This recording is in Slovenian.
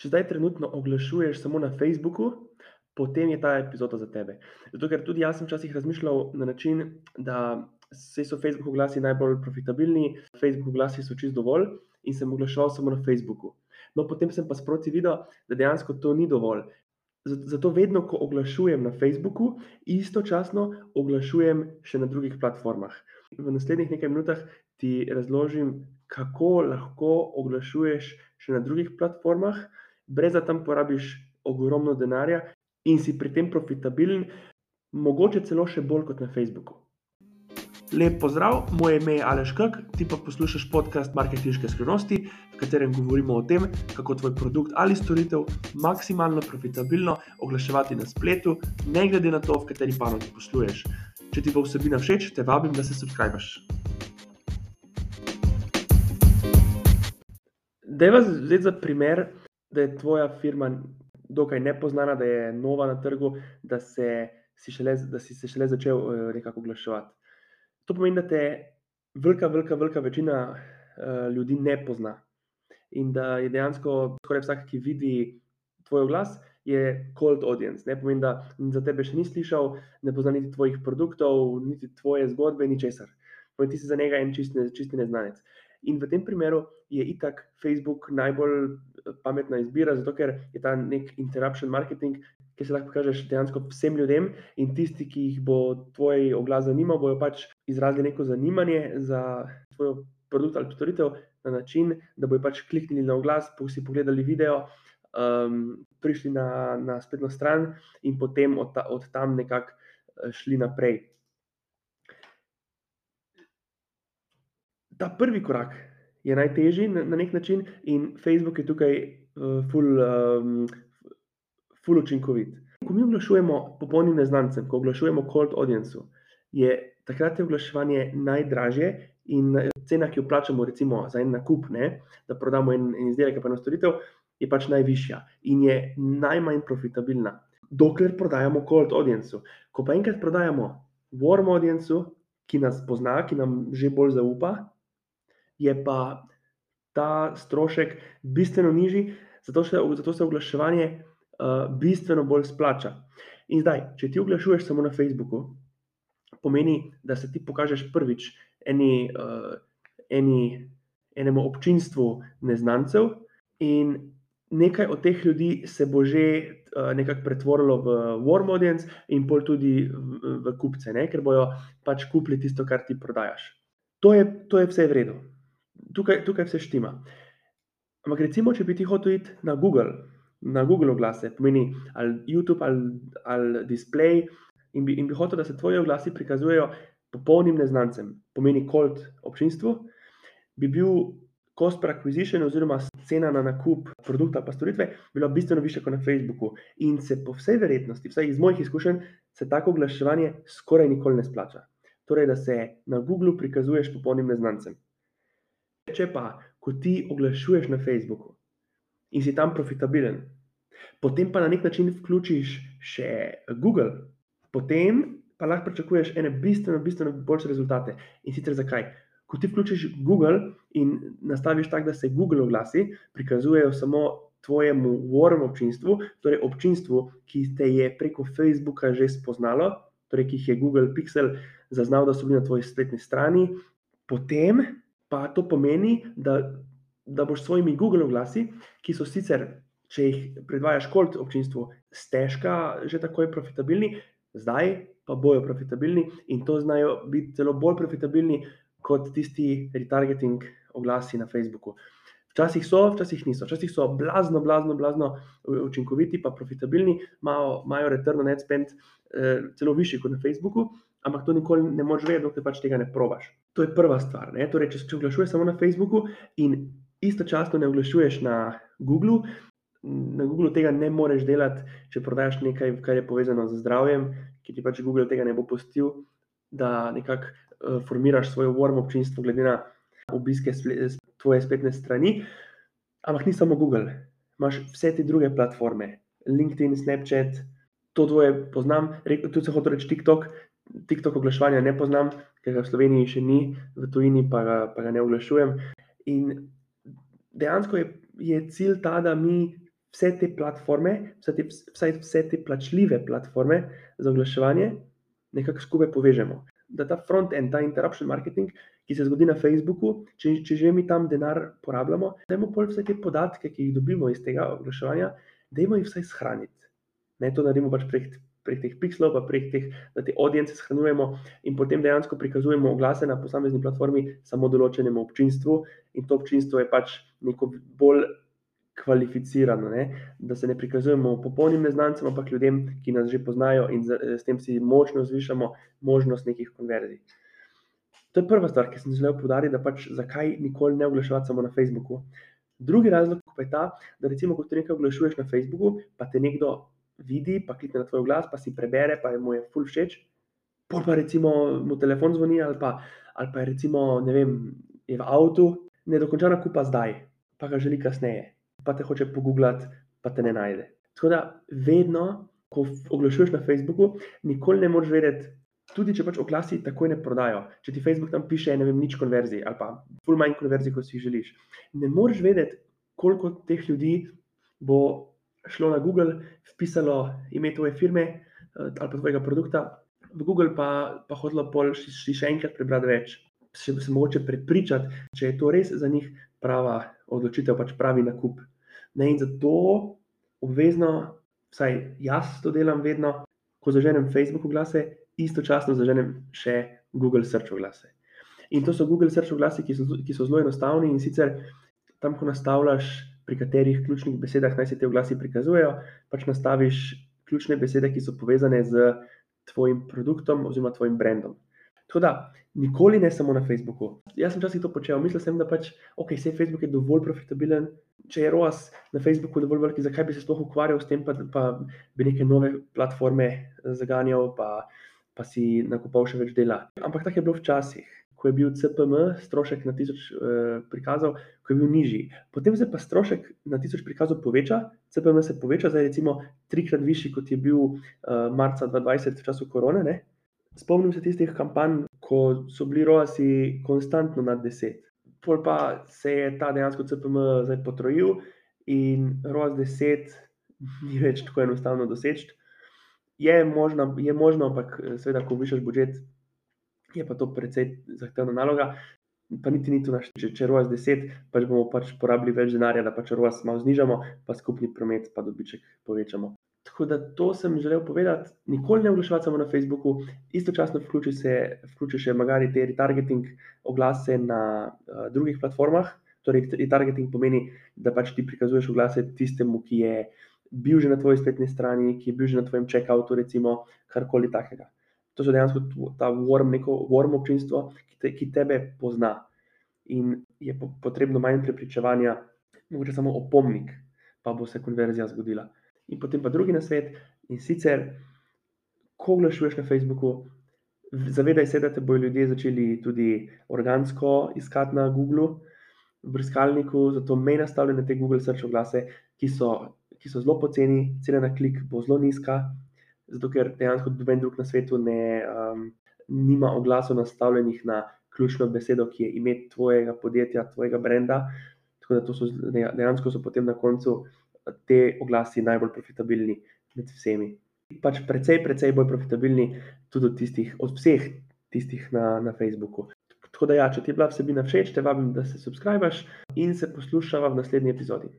Če zdaj trenutno oglašuješ samo na Facebooku, potem je ta epizoda za tebe. Zato, ker tudi jaz sem včasih razmišljal na način, da se so Facebook oglasi najbolj profitabilni, Facebook oglasi so čist dovolj in sem oglaševal samo na Facebooku. No, potem sem pa sproti videl, da dejansko to ni dovolj. Zato vedno, ko oglašujem na Facebooku, istočasno oglašujem še na drugih platformah. V naslednjih nekaj minutah ti razložim, kako lahko oglašuješ še na drugih platformah, brez da tam porabiš ogromno denarja in si pri tem profitabilen, mogoče celo še bolj kot na Facebooku. Lep pozdrav, moje ime je Aleš Kak, ti pa poslušaš podcast Marketinške skrivnosti, v katerem govorimo o tem, kako tvoj produkt ali storitev maksimalno profitabilno oglaševati na spletu, ne glede na to, v kateri panogi posluješ. Če ti bo vsebina všeč, te vabim, da se subskrbiš. Dejva zdaj za primer, da je tvoja firma dokaj nepoznana, da je nova na trgu, da, se, si, šele, da si se šele začel uh, nekako oglaševati. To pomeni, da te velika, velika, velika večina uh, ljudi ne pozna. In da je dejansko skoraj vsak, ki vidi tvoj oglas, je cold audience. Ne pomeni, da za tebe še ni slišal, ne pozna niti tvojih produktov, niti tvoje zgodbe, ni česar. Pomeni, ti za njega en čisti čist neznanec. In v tem primeru je itak Facebook najbolj eh, pametna izbira, zato ker je ta nek interruption marketing, ki se lahko pokažeš dejansko vsem ljudem in tisti, ki jih bo tvoj oglas zanimal, bojo pač izrazili neko zanimanje za tvoj produkt ali storitev na način, da bojo pač kliknili na oglas, si pogledali video. Um, prišli na, na spletno stran, in potem od, ta, od tam nekako eh, šli naprej. Ta prvi korak je najtežji na, na nek način, in Facebook je tukaj uh, ful, um, ful učinkovit. Ko mi oglašujemo popolnim neznancem, ko oglašujemo cold audience, je takrat je oglaševanje najdražje in cena, ki jo plačamo, recimo za en nakup, ne, da prodamo en, en izdelek, pa eno storitev, je pač najvišja in je najmanj profitabilna. Dokler prodajamo cold audience. Ko pa enkrat prodajamo warm audience, ki nas pozna, ki nam že bolj zaupa, je pa ta strošek bistveno nižji, zato se, zato se oglaševanje uh, bistveno bolj splača. In zdaj, če ti oglašuješ samo na Facebooku, pomeni, da se ti pokažeš prvič eni, uh, eni, enemu občinstvu neznancev, in nekaj od teh ljudi se bo že uh, nekako pretvorilo v warm audience, in pol tudi v, v kupce, ne? ker bojo pač kupili tisto, kar ti prodajaš. To je, to je vse v redu tukaj, tukaj vse štima. Ampak recimo, če bi ti hotel iti na Google, na Google oglase, pomeni ali YouTube ali, ali display, in bi, in bi hotel, da se tvoji oglasi prikazujejo popolnim neznancem, pomeni cold občinstvu, bi bil cost per acquisition oziroma cena na nakup produkta pa storitve bila bistveno višja kot na Facebooku. In se po vsej verjetnosti, vsaj iz mojih izkušenj, se tako oglaševanje skoraj nikoli ne splača. Torej, da se na Google prikazuješ popolnim neznancem. Če pa, ko ti oglašuješ na Facebooku in si tam profitabilen, potem pa na nek način vključiš še Google, potem pa lahko pričakuješ ene bistveno, bistveno boljše rezultate. In sicer zakaj? Ko ti vključiš Google in nastaviš tako, da se Google oglasi, prikazujejo samo tvojemu warm občinstvu, torej občinstvu, ki te je preko Facebooka že spoznalo, torej ki jih je Google Pixel zaznal, da so bili na tvoji spletni strani, potem pa to pomeni, da, da boš s svojimi Google oglasi, ki so sicer, če jih predvajaš kot občinstvo, stežka, že takoj profitabilni, zdaj pa bojo profitabilni in to znajo biti celo bolj profitabilni kot tisti retargeting oglasi na Facebooku. Včasih so, včasih niso, včasih so blazno, blazno, blazno učinkoviti, pa profitabilni, imajo return on ad spend eh, celo višji kot na Facebooku, ampak to nikoli ne moreš vedeti, dokler pač tega ne probaš. To je prva stvar. Torej, če se oglašuješ samo na Facebooku in istočasno ne oglašuješ na Googlu, na Googlu tega ne moreš delati, če prodajaš nekaj, kar je povezano z zdravjem, ki ti pač Google tega ne bo pustil, da nekako uh, formiraš svoje warm občinstvo, glede na obiske tvoje spletne strani. Ampak ni samo Google, imaš vse te druge platforme, LinkedIn, Snapchat. To dvoje poznam, tudi se hoče reči TikTok, TikTok oglaševanja ne poznam, ker ga v Sloveniji še ni, v tujini pa ga, pa ga ne oglašujem. In dejansko je, je cilj ta, da mi vse te platforme, vse te, vsaj vse te plačljive platforme za oglaševanje, nekako skupaj povežemo. Da ta front-end, ta interruption marketing, ki se zgodi na Facebooku, če, če že mi tam denar porabljamo, dajmo pol vse te podatke, ki jih dobimo iz tega oglaševanja, dajmo jih vsaj shraniti. Ne to naredimo pač prek, prek teh pixelov, pa prek teh, da te audience shranjujemo in potem dejansko prikazujemo oglase na posamezni platformi samo določenemu občinstvu, in to občinstvo je pač neko bolj kvalificirano, ne? da se ne prikazujemo popolnim neznancem, ampak ljudem, ki nas že poznajo in z, s tem si močno zvišamo možnost nekih konverzij. To je prva stvar, ki sem želel poudariti, da pač zakaj nikoli ne oglaševati samo na Facebooku. Drugi razlog pa je ta, da recimo, ko ti nekaj oglašuješ na Facebooku, pa te nekdo vidi, pa klikne na tvoj glas, pa si prebere, pa je mu je ful všeč, pol pa recimo mu telefon zvoni ali pa, ali pa je recimo, vem, je v avtu, ne dokonča nakupa zdaj, pa ga želi kasneje, pa te hoče pogooglati, pa te ne najde. Tako da vedno, ko oglašuješ na Facebooku, nikoli ne moreš vedeti, tudi če pač oglasi takoj ne prodajo. Če ti Facebook tam piše, ne vem, nič konverzij ali pa ful manj konverzij, kot si jih želiš. Ne moreš vedeti, koliko teh ljudi bo šlo na Google, vpisalo ime tvoje firme ali pa tvojega produkta, v Google pa, pa hodilo pol še, še enkrat prebrati več. Še bi se mogoče prepričati, če je to res za njih prava odločitev, pač pravi nakup. Ne, in zato obvezno, vsaj jaz to delam vedno, ko zaženem Facebook oglase, istočasno zaženem še Google Search oglase. In to so Google Search oglasi, ki so, ki so zelo enostavni in sicer tam, ko nastavljaš, pri katerih ključnih besedah naj se ti oglasi prikazujejo, pač nastaviš ključne besede, ki so povezane z tvojim produktom oziroma tvojim brandom. Tako da, nikoli ne samo na Facebooku. Jaz sem včasih to počel, mislil sem, da pač, ok, vse Facebook je dovolj profitabilen, če je ROAS na Facebooku dovolj velik, zakaj bi se sploh ukvarjal s tem, pa, pa bi neke nove platforme zaganjal, pa, pa si nakupal še več dela. Ampak tako je bilo včasih, ko je bil CPM, strošek na tisoč eh, prikazov, ko je bil nižji. Potem se pa strošek na tisoč prikazov poveča, CPM se poveča, zdaj recimo trikrat višji, kot je bil eh, marca 2020 v času korone. Ne? Spomnim se tistih kampanj, ko so bili ROASi konstantno nad 10. Pol pa se je ta dejansko CPM zdaj potrojil in ROAS 10 ni več tako enostavno doseči je možno, je možno, ampak seveda, ko višaš budžet, je pa to precej zahtevna naloga. Pa niti ni to naš, če, če ROAS 10, pač bomo pač porabili več denarja, da pač ROAS malo znižamo, pa skupni promet, pa dobiček povečamo. Tako da to sem želel povedati, nikoli ne oglaševati samo na Facebooku, istočasno vključi se, vključi še magari te retargeting oglase na uh, drugih platformah. Torej, retargeting pomeni, da pač ti prikazuješ oglase tistemu, ki je bil že na tvoji spletni strani, ki je bil že na tvojem checkoutu, recimo karkoli takega. To so dejansko ta warm, neko warm občinstvo, ki, te, ki tebe pozna in je potrebno manj prepričevanja, mogoče samo opomnik, pa bo se konverzija zgodila. In potem pa drugi nasvet in sicer, ko oglašuješ na Facebooku, zavedaj se, da te bodo ljudje začeli tudi organsko iskati na Googlu, v brskalniku, zato mej nastavljene te Google search oglase, ki ki so zelo poceni, cena na klik bo zelo nizka, zato ker dejansko noben drug na svetu ne, um, nima oglasov nastavljenih na ključno besedo, ki je ime tvojega podjetja, tvojega brenda. Tako da so dejansko so potem na koncu te oglasi najbolj profitabilni med vsemi. Pač precej, precej bolj profitabilni tudi od, tistih, od vseh tistih na, na Facebooku. Tako da, ja, če ti je bila vsebina všeč, te vabim, da se subskrbiš in se poslušava v naslednji epizodi.